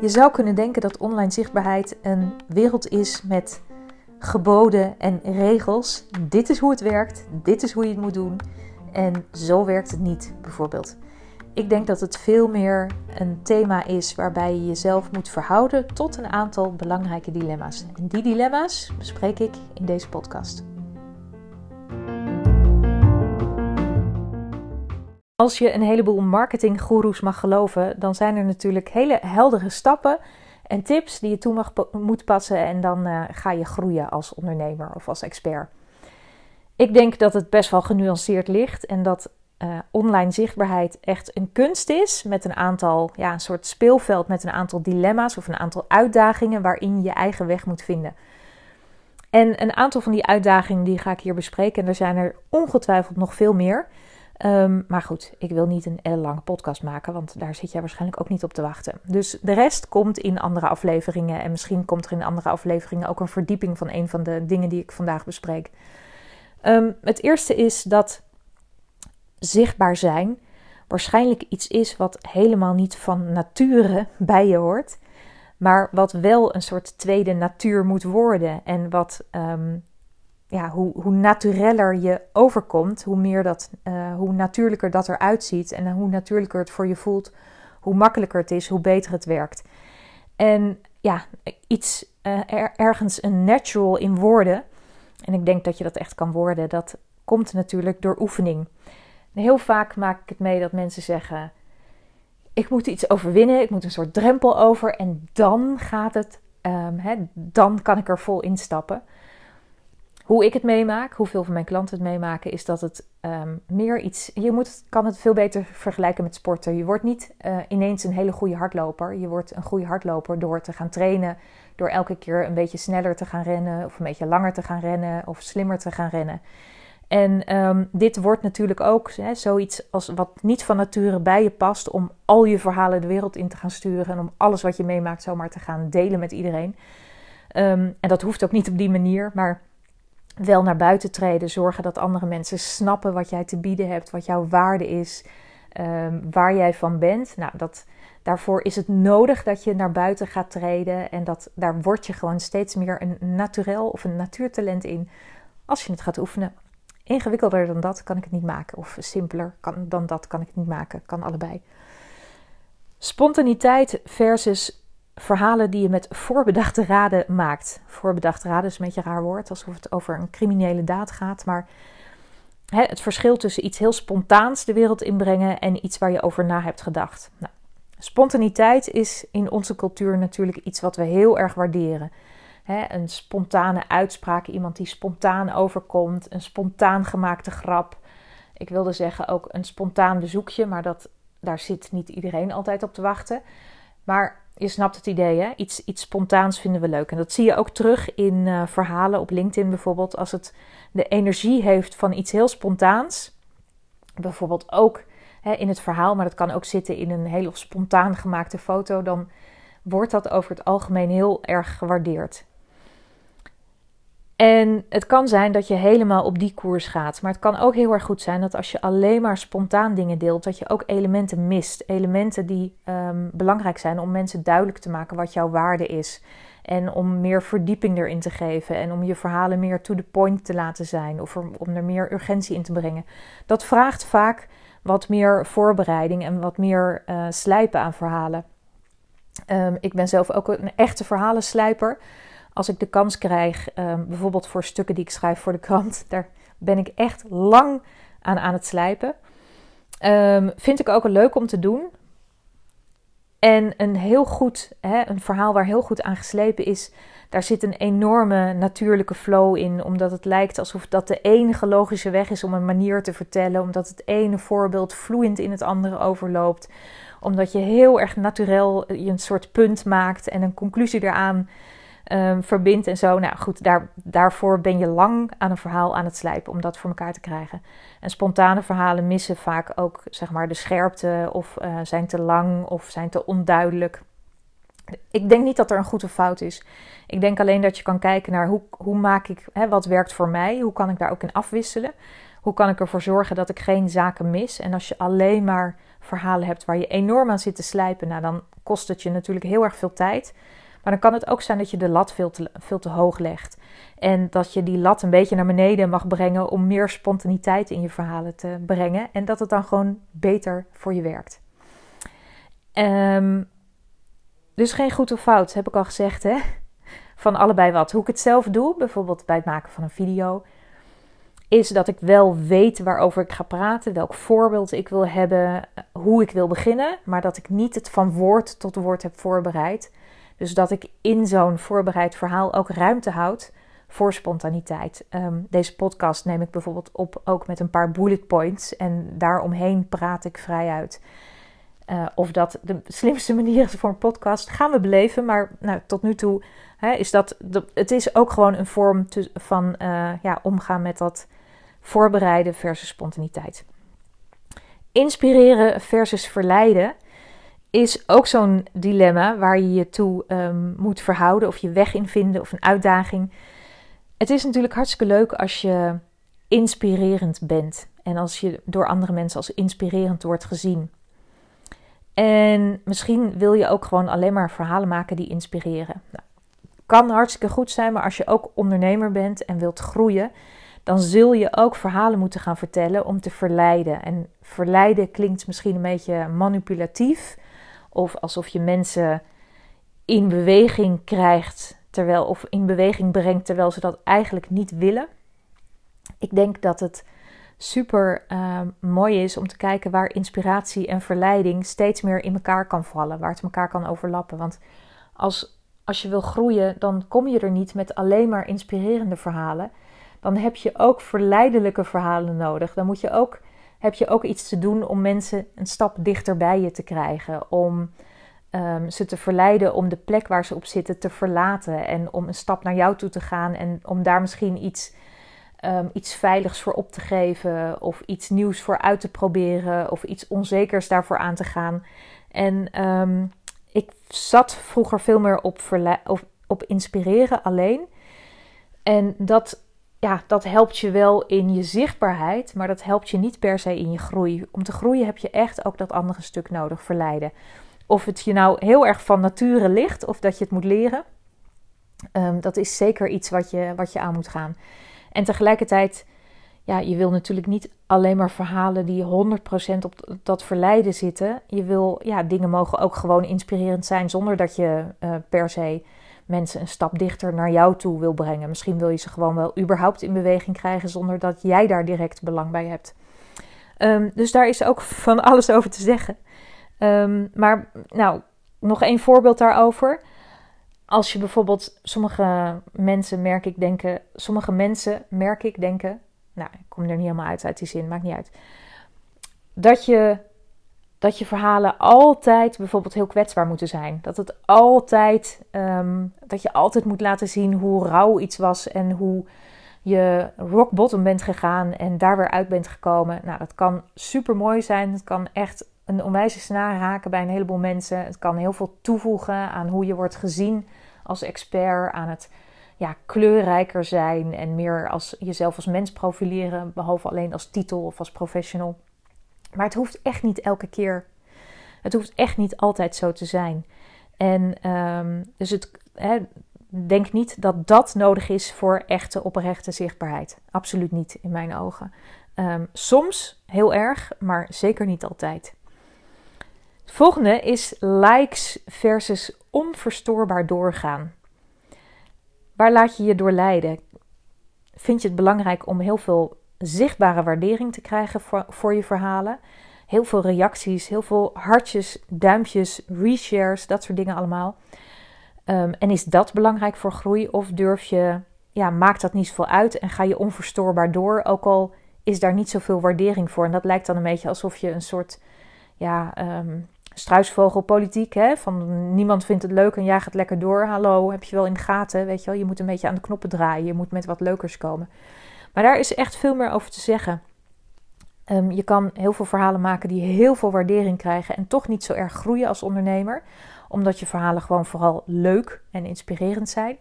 Je zou kunnen denken dat online zichtbaarheid een wereld is met geboden en regels. Dit is hoe het werkt, dit is hoe je het moet doen en zo werkt het niet, bijvoorbeeld. Ik denk dat het veel meer een thema is waarbij je jezelf moet verhouden tot een aantal belangrijke dilemma's. En die dilemma's bespreek ik in deze podcast. Als je een heleboel marketinggoeroes mag geloven, dan zijn er natuurlijk hele heldere stappen en tips die je toe mag, moet passen. En dan uh, ga je groeien als ondernemer of als expert. Ik denk dat het best wel genuanceerd ligt en dat uh, online zichtbaarheid echt een kunst is met een aantal, ja, een soort speelveld met een aantal dilemma's of een aantal uitdagingen waarin je je eigen weg moet vinden. En een aantal van die uitdagingen die ga ik hier bespreken en er zijn er ongetwijfeld nog veel meer. Um, maar goed, ik wil niet een lange podcast maken, want daar zit jij waarschijnlijk ook niet op te wachten. Dus de rest komt in andere afleveringen en misschien komt er in andere afleveringen ook een verdieping van een van de dingen die ik vandaag bespreek. Um, het eerste is dat zichtbaar zijn waarschijnlijk iets is wat helemaal niet van nature bij je hoort, maar wat wel een soort tweede natuur moet worden en wat um, ja, hoe, hoe natureller je overkomt, hoe, meer dat, uh, hoe natuurlijker dat eruit ziet en hoe natuurlijker het voor je voelt, hoe makkelijker het is, hoe beter het werkt. En ja, iets uh, ergens een natural in woorden, en ik denk dat je dat echt kan worden, dat komt natuurlijk door oefening. En heel vaak maak ik het mee dat mensen zeggen: Ik moet iets overwinnen, ik moet een soort drempel over en dan gaat het, um, hè, dan kan ik er vol instappen. Hoe ik het meemaak, hoeveel van mijn klanten het meemaken, is dat het um, meer iets. Je moet, kan het veel beter vergelijken met sporten. Je wordt niet uh, ineens een hele goede hardloper. Je wordt een goede hardloper door te gaan trainen. Door elke keer een beetje sneller te gaan rennen. Of een beetje langer te gaan rennen. Of slimmer te gaan rennen. En um, dit wordt natuurlijk ook hè, zoiets als wat niet van nature bij je past. Om al je verhalen de wereld in te gaan sturen. En om alles wat je meemaakt zomaar te gaan delen met iedereen. Um, en dat hoeft ook niet op die manier. Maar wel naar buiten treden. Zorgen dat andere mensen snappen wat jij te bieden hebt, wat jouw waarde is, um, waar jij van bent. Nou, dat, daarvoor is het nodig dat je naar buiten gaat treden. En dat, daar word je gewoon steeds meer een naturel of een natuurtalent in als je het gaat oefenen. Ingewikkelder dan dat kan ik het niet maken. Of simpeler kan, dan dat kan ik het niet maken. Kan allebei. Spontaniteit versus verhalen die je met voorbedachte raden maakt. Voorbedachte raden is een beetje een raar woord, alsof het over een criminele daad gaat. Maar hè, het verschil tussen iets heel spontaans de wereld inbrengen en iets waar je over na hebt gedacht. Nou, spontaniteit is in onze cultuur natuurlijk iets wat we heel erg waarderen. een spontane uitspraak, iemand die spontaan overkomt, een spontaan gemaakte grap. Ik wilde zeggen ook een spontaan bezoekje, maar dat, daar zit niet iedereen altijd op te wachten. Maar je snapt het idee, hè? Iets, iets spontaans vinden we leuk. En dat zie je ook terug in uh, verhalen op LinkedIn bijvoorbeeld. Als het de energie heeft van iets heel spontaans. Bijvoorbeeld ook hè, in het verhaal, maar dat kan ook zitten in een heel spontaan gemaakte foto. Dan wordt dat over het algemeen heel erg gewaardeerd. En het kan zijn dat je helemaal op die koers gaat. Maar het kan ook heel erg goed zijn dat als je alleen maar spontaan dingen deelt, dat je ook elementen mist. Elementen die um, belangrijk zijn om mensen duidelijk te maken wat jouw waarde is. En om meer verdieping erin te geven. En om je verhalen meer to the point te laten zijn. Of om er meer urgentie in te brengen. Dat vraagt vaak wat meer voorbereiding en wat meer uh, slijpen aan verhalen. Um, ik ben zelf ook een echte verhalenslijper als ik de kans krijg, ehm, bijvoorbeeld voor stukken die ik schrijf voor de krant, daar ben ik echt lang aan aan het slijpen. Um, vind ik ook leuk om te doen. En een heel goed, hè, een verhaal waar heel goed aan geslepen is, daar zit een enorme natuurlijke flow in. Omdat het lijkt alsof dat de enige logische weg is om een manier te vertellen. Omdat het ene voorbeeld vloeiend in het andere overloopt. Omdat je heel erg natuurlijk een soort punt maakt en een conclusie eraan um, verbindt en zo. Nou goed, daar, daarvoor ben je lang aan een verhaal aan het slijpen om dat voor elkaar te krijgen. En spontane verhalen missen vaak ook zeg maar de scherpte of uh, zijn te lang of zijn te onduidelijk. Ik denk niet dat er een goed of fout is. Ik denk alleen dat je kan kijken naar hoe, hoe maak ik, hè, wat werkt voor mij, hoe kan ik daar ook in afwisselen. Hoe kan ik ervoor zorgen dat ik geen zaken mis? En als je alleen maar verhalen hebt waar je enorm aan zit te slijpen, nou, dan kost het je natuurlijk heel erg veel tijd. Maar dan kan het ook zijn dat je de lat veel te, veel te hoog legt. En dat je die lat een beetje naar beneden mag brengen om meer spontaniteit in je verhalen te brengen. En dat het dan gewoon beter voor je werkt. Um, dus geen goed of fout, heb ik al gezegd, hè? Van allebei wat. Hoe ik het zelf doe, bijvoorbeeld bij het maken van een video, is dat ik wel weet waarover ik ga praten, welk voorbeeld ik wil hebben, hoe ik wil beginnen, maar dat ik niet het van woord tot woord heb voorbereid. Dus dat ik in zo'n voorbereid verhaal ook ruimte houd voor spontaniteit. Ehm, deze podcast neem ik bijvoorbeeld op ook met een paar bullet points en daaromheen praat ik vrij uit. Uh, of dat de slimste manier is voor een podcast, gaan we beleven. Maar nou, tot nu toe hè, is dat. het is ook gewoon een vorm van uh, ja, omgaan met dat voorbereiden versus spontaniteit. Inspireren versus verleiden is ook zo'n dilemma waar je je toe um, moet verhouden of je weg in vinden of een uitdaging. Het is natuurlijk hartstikke leuk als je inspirerend bent en als je door andere mensen als inspirerend wordt gezien. En misschien wil je ook gewoon alleen maar verhalen maken die inspireren. Nou, kan hartstikke goed zijn, maar als je ook ondernemer bent en wilt groeien, dan zul je ook verhalen moeten gaan vertellen om te verleiden. En verleiden klinkt misschien een beetje manipulatief, of alsof je mensen in beweging krijgt, terwijl, of in beweging brengt terwijl ze dat eigenlijk niet willen. Ik denk dat het super uh, mooi is om te kijken waar inspiratie en verleiding steeds meer in elkaar kan vallen, waar het elkaar kan overlappen. Want als, als je wil groeien, dan kom je er niet met alleen maar inspirerende verhalen. Dan heb je ook verleidelijke verhalen nodig. Dan moet je ook, heb je ook iets te doen om mensen een stap dichter bij je te krijgen. Om um, ze te verleiden om de plek waar ze op zitten te verlaten. En om een stap naar jou toe te gaan. En om daar misschien iets um, iets veiligs voor op te geven, of iets nieuws voor uit te proberen, of iets onzekers daarvoor aan te gaan. En um, ik zat vroeger veel meer op, op, op inspireren alleen. En dat, ja, dat helpt je wel in je zichtbaarheid, maar dat helpt je niet per se in je groei. Om te groeien heb je echt ook dat andere stuk nodig, verleiden. Of het je nou heel erg van nature ligt of dat je het moet leren. Um, dat is zeker iets wat je, wat je aan moet gaan. En tegelijkertijd, ja, je wil natuurlijk niet alleen maar verhalen die 100% op dat verleiden zitten. Je wil, ja, dingen mogen ook gewoon inspirerend zijn zonder dat je uh, per se mensen een stap dichter naar jou toe wil brengen. Misschien wil je ze gewoon wel überhaupt in beweging krijgen zonder dat jij daar direct belang bij hebt. Um, dus daar is ook van alles over te zeggen. Um, maar nou, nog één voorbeeld daarover als je bijvoorbeeld sommige mensen merk ik denken, sommige mensen merk ik denken, nou, ik kom er niet helemaal uit uit die zin, maakt niet uit. Dat je, dat je verhalen altijd bijvoorbeeld heel kwetsbaar moeten zijn. Dat het altijd, um, dat je altijd moet laten zien hoe rauw iets was en hoe je rock bottom bent gegaan en daar weer uit bent gekomen. Nou, dat kan super mooi zijn. Het kan echt een onwijze snaar raken bij een heleboel mensen. Het kan heel veel toevoegen aan hoe je wordt gezien als expert, aan het ja, kleurrijker zijn en meer als jezelf als mens profileren, behalve alleen als titel of als professional. Maar het hoeft echt niet elke keer. Het hoeft echt niet altijd zo te zijn. En um, dus het, denk niet dat dat nodig is voor echte oprechte zichtbaarheid. Absoluut niet in mijn ogen. Um, soms heel erg, maar zeker niet altijd. Het volgende is likes versus onverstoorbaar doorgaan. Waar laat je je door leiden? Vind je het belangrijk om heel veel zichtbare waardering te krijgen voor, voor je verhalen? Heel veel reacties, heel veel hartjes, duimpjes, reshares, dat soort dingen allemaal. Um, en is dat belangrijk voor groei? Of durf je, ja, maakt dat niet zoveel uit en ga je onverstoorbaar door? Ook al is daar niet zoveel waardering voor. En dat lijkt dan een beetje alsof je een soort ja, um, struisvogelpolitiek. Hè? Van niemand vindt het leuk en jij gaat lekker door. Hallo, heb je wel in de gaten? Weet je wel, je moet een beetje aan de knoppen draaien. Je moet met wat leukers komen. Maar daar is echt veel meer over te zeggen. Um, je kan heel veel verhalen maken die heel veel waardering krijgen en toch niet zo erg groeien als ondernemer, omdat je verhalen gewoon vooral leuk en inspirerend zijn.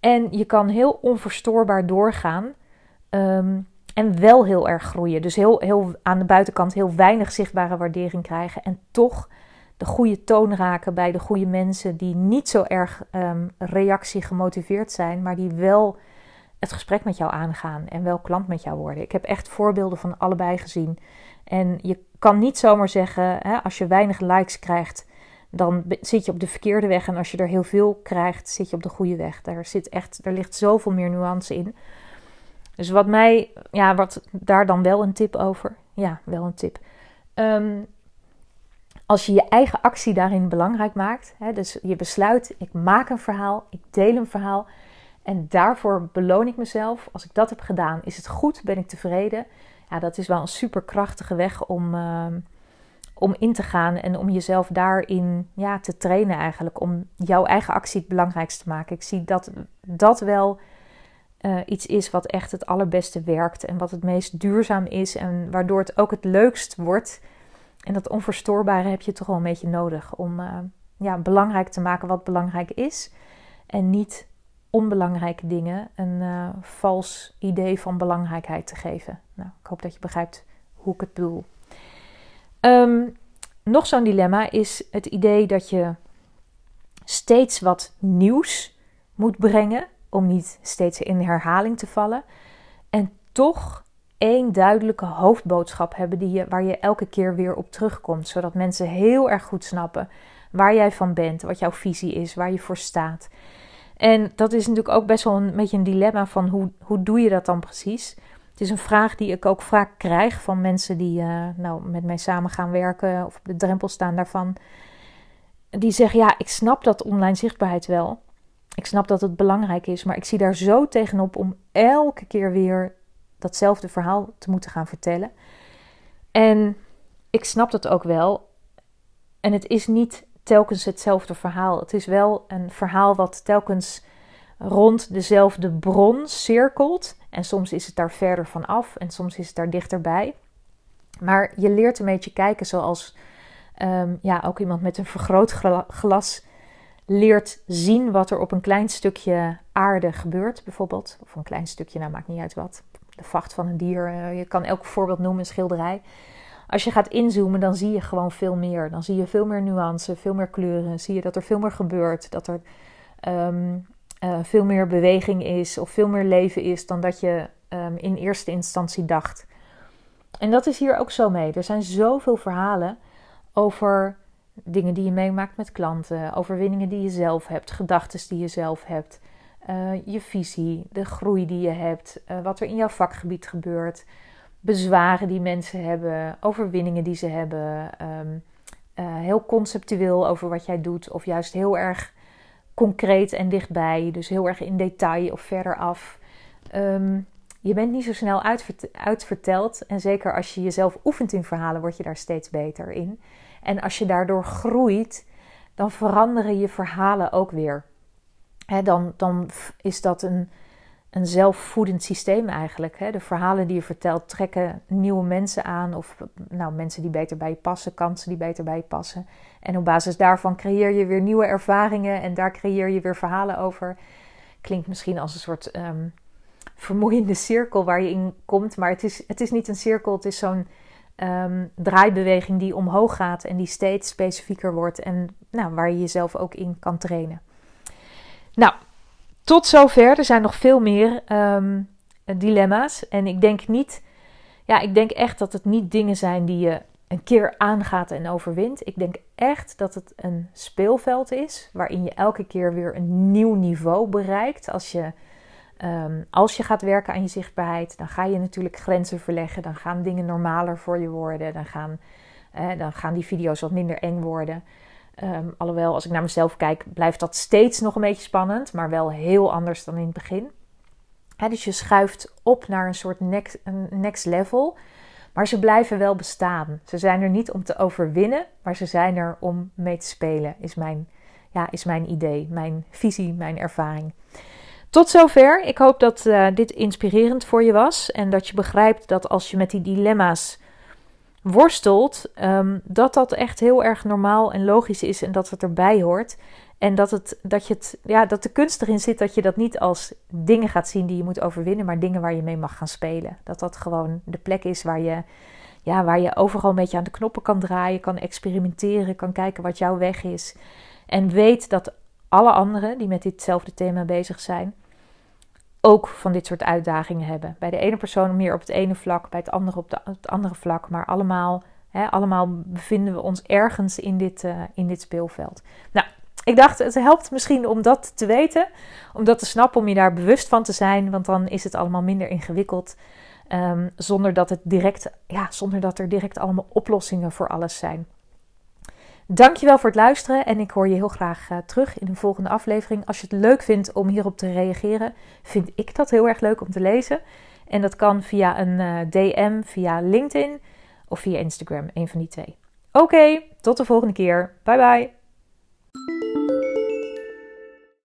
En je kan heel onverstoorbaar doorgaan um, En wel heel erg groeien. Dus heel, heel aan de buitenkant heel weinig zichtbare waardering krijgen. En toch de goede toon raken bij de goede mensen die niet zo erg um, reactie gemotiveerd zijn, maar die wel het gesprek met jou aangaan en wel klant met jou worden. Ik heb echt voorbeelden van allebei gezien. En je kan niet zomaar zeggen, hè, als je weinig likes krijgt, dan zit je op de verkeerde weg. En als je er heel veel krijgt, zit je op de goede weg. Daar, zit echt, er ligt zoveel meer nuance in. Dus wat mij, ja, wat daar dan wel een tip over. Ja, wel een tip. Ehm, als je je eigen actie daarin belangrijk maakt, hè, dus je besluit, ik maak een verhaal, ik deel een verhaal en daarvoor beloon ik mezelf. Als ik dat heb gedaan, is het goed, ben ik tevreden. Ja, dat is wel een superkrachtige weg om, ehm, om in te gaan en om jezelf daarin ja, te trainen eigenlijk. Om jouw eigen actie het belangrijkste te maken. Ik zie dat dat wel uh, iets is wat echt het allerbeste werkt en wat het meest duurzaam is en waardoor het ook het leukst wordt. En dat onverstoorbare heb je toch wel een beetje nodig om uh, ja, belangrijk te maken wat belangrijk is. En niet onbelangrijke dingen een uh, vals idee van belangrijkheid te geven. Nou, ik hoop dat je begrijpt hoe ik het bedoel. Um, nog zo'n dilemma is het idee dat je steeds wat nieuws moet brengen om niet steeds in herhaling te vallen. En toch één duidelijke hoofdboodschap hebben die je, waar je elke keer weer op terugkomt. Zodat mensen heel erg goed snappen waar jij van bent, wat jouw visie is, waar je voor staat. En dat is natuurlijk ook best wel een beetje een dilemma van hoe, hoe doe je dat dan precies? Het is een vraag die ik ook vaak krijg van mensen die uh, nou, met mij samen gaan werken of op de drempel staan daarvan. Die zeggen, ja, ik snap dat online zichtbaarheid wel. Ik snap dat het belangrijk is, maar ik zie daar zo tegenop om elke keer weer datzelfde verhaal te moeten gaan vertellen. En ik snap dat ook wel. En het is niet telkens hetzelfde verhaal. Het is wel een verhaal wat telkens rond dezelfde bron cirkelt. En soms is het daar verder van af en soms is het daar dichterbij. Maar je leert een beetje kijken zoals ehm, ja, ook iemand met een vergrootglas leert zien wat er op een klein stukje aarde gebeurt, bijvoorbeeld. Of een klein stukje, nou maakt niet uit wat. De vacht van een dier. Eh, je kan elk voorbeeld noemen, een schilderij. Als je gaat inzoomen, dan zie je gewoon veel meer. Dan zie je veel meer nuance, veel meer kleuren. Zie je dat er veel meer gebeurt. Dat er ehm, eh, veel meer beweging is of veel meer leven is dan dat je um, in eerste instantie dacht. En dat is hier ook zo mee. Er zijn zoveel verhalen over dingen die je meemaakt met klanten, overwinningen die je zelf hebt, gedachten die je zelf hebt, uh, je visie, de groei die je hebt, uh, wat er in jouw vakgebied gebeurt, bezwaren die mensen hebben, overwinningen die ze hebben, um, uh, heel conceptueel over wat jij doet, of juist heel erg concreet en dichtbij, dus heel erg in detail of verder af. Um, je bent niet zo snel uitverteld en zeker als je jezelf oefent in verhalen, word je daar steeds beter in. En als je daardoor groeit, dan veranderen je verhalen ook weer. dan, dan is dat een, een zelfvoedend systeem eigenlijk. de verhalen die je vertelt trekken nieuwe mensen aan. Of nou, mensen die beter bij je passen, kansen die beter bij je passen. En op basis daarvan creëer je weer nieuwe ervaringen. En daar creëer je weer verhalen over. Klinkt misschien als een soort um, vermoeiende cirkel waar je in komt. Maar het is, het is niet een cirkel, het is zo'n um, draaibeweging die omhoog gaat en die steeds specifieker wordt en nou, waar je jezelf ook in kan trainen. Nou, tot zover. Er zijn nog veel meer um, dilemma's. En ik denk niet, ja, ik denk echt dat het niet dingen zijn die je een keer aangaat en overwint. Ik denk echt dat het een speelveld is waarin je elke keer weer een nieuw niveau bereikt als je Ehm, als je gaat werken aan je zichtbaarheid, dan ga je natuurlijk grenzen verleggen. Dan gaan dingen normaler voor je worden. Dan gaan, dan gaan die video's wat minder eng worden. Um, alhoewel, als ik naar mezelf kijk, blijft dat steeds nog een beetje spannend, maar wel heel anders dan in het begin. dus je schuift op naar een soort next, next level. Maar ze blijven wel bestaan. Ze zijn er niet om te overwinnen, maar ze zijn er om mee te spelen, is mijn, ja, is mijn idee, mijn visie, mijn ervaring. Tot zover. Ik hoop dat uh, dit inspirerend voor je was en dat je begrijpt dat als je met die dilemma's worstelt, um, dat dat echt heel erg normaal en logisch is en dat het erbij hoort. En dat, het, dat, je het, ja, dat de kunst erin zit dat je dat niet als dingen gaat zien die je moet overwinnen, maar dingen waar je mee mag gaan spelen. Dat dat gewoon de plek is waar je, ja, waar je overal een beetje aan de knoppen kan draaien, kan experimenteren, kan kijken wat jouw weg is. En weet dat alle anderen die met ditzelfde thema bezig zijn, ook van dit soort uitdagingen hebben. Bij de ene persoon meer op het ene vlak, bij het andere op, de, het andere vlak, maar allemaal, hè, allemaal bevinden we ons ergens in dit, uh, in dit speelveld. Nou, ik dacht, het helpt misschien om dat te weten, om dat te snappen, om je daar bewust van te zijn, want dan is het allemaal minder ingewikkeld. Um, zonder, dat het direct, ja, zonder dat er direct allemaal oplossingen voor alles zijn. Dankjewel voor het luisteren en ik hoor je heel graag uh, terug in een volgende aflevering. Als je het leuk vindt om hierop te reageren, vind ik dat heel erg leuk om te lezen. En dat kan via een uh, DM, via LinkedIn of via Instagram, een van die twee. Oké, tot de volgende keer. Bye bye.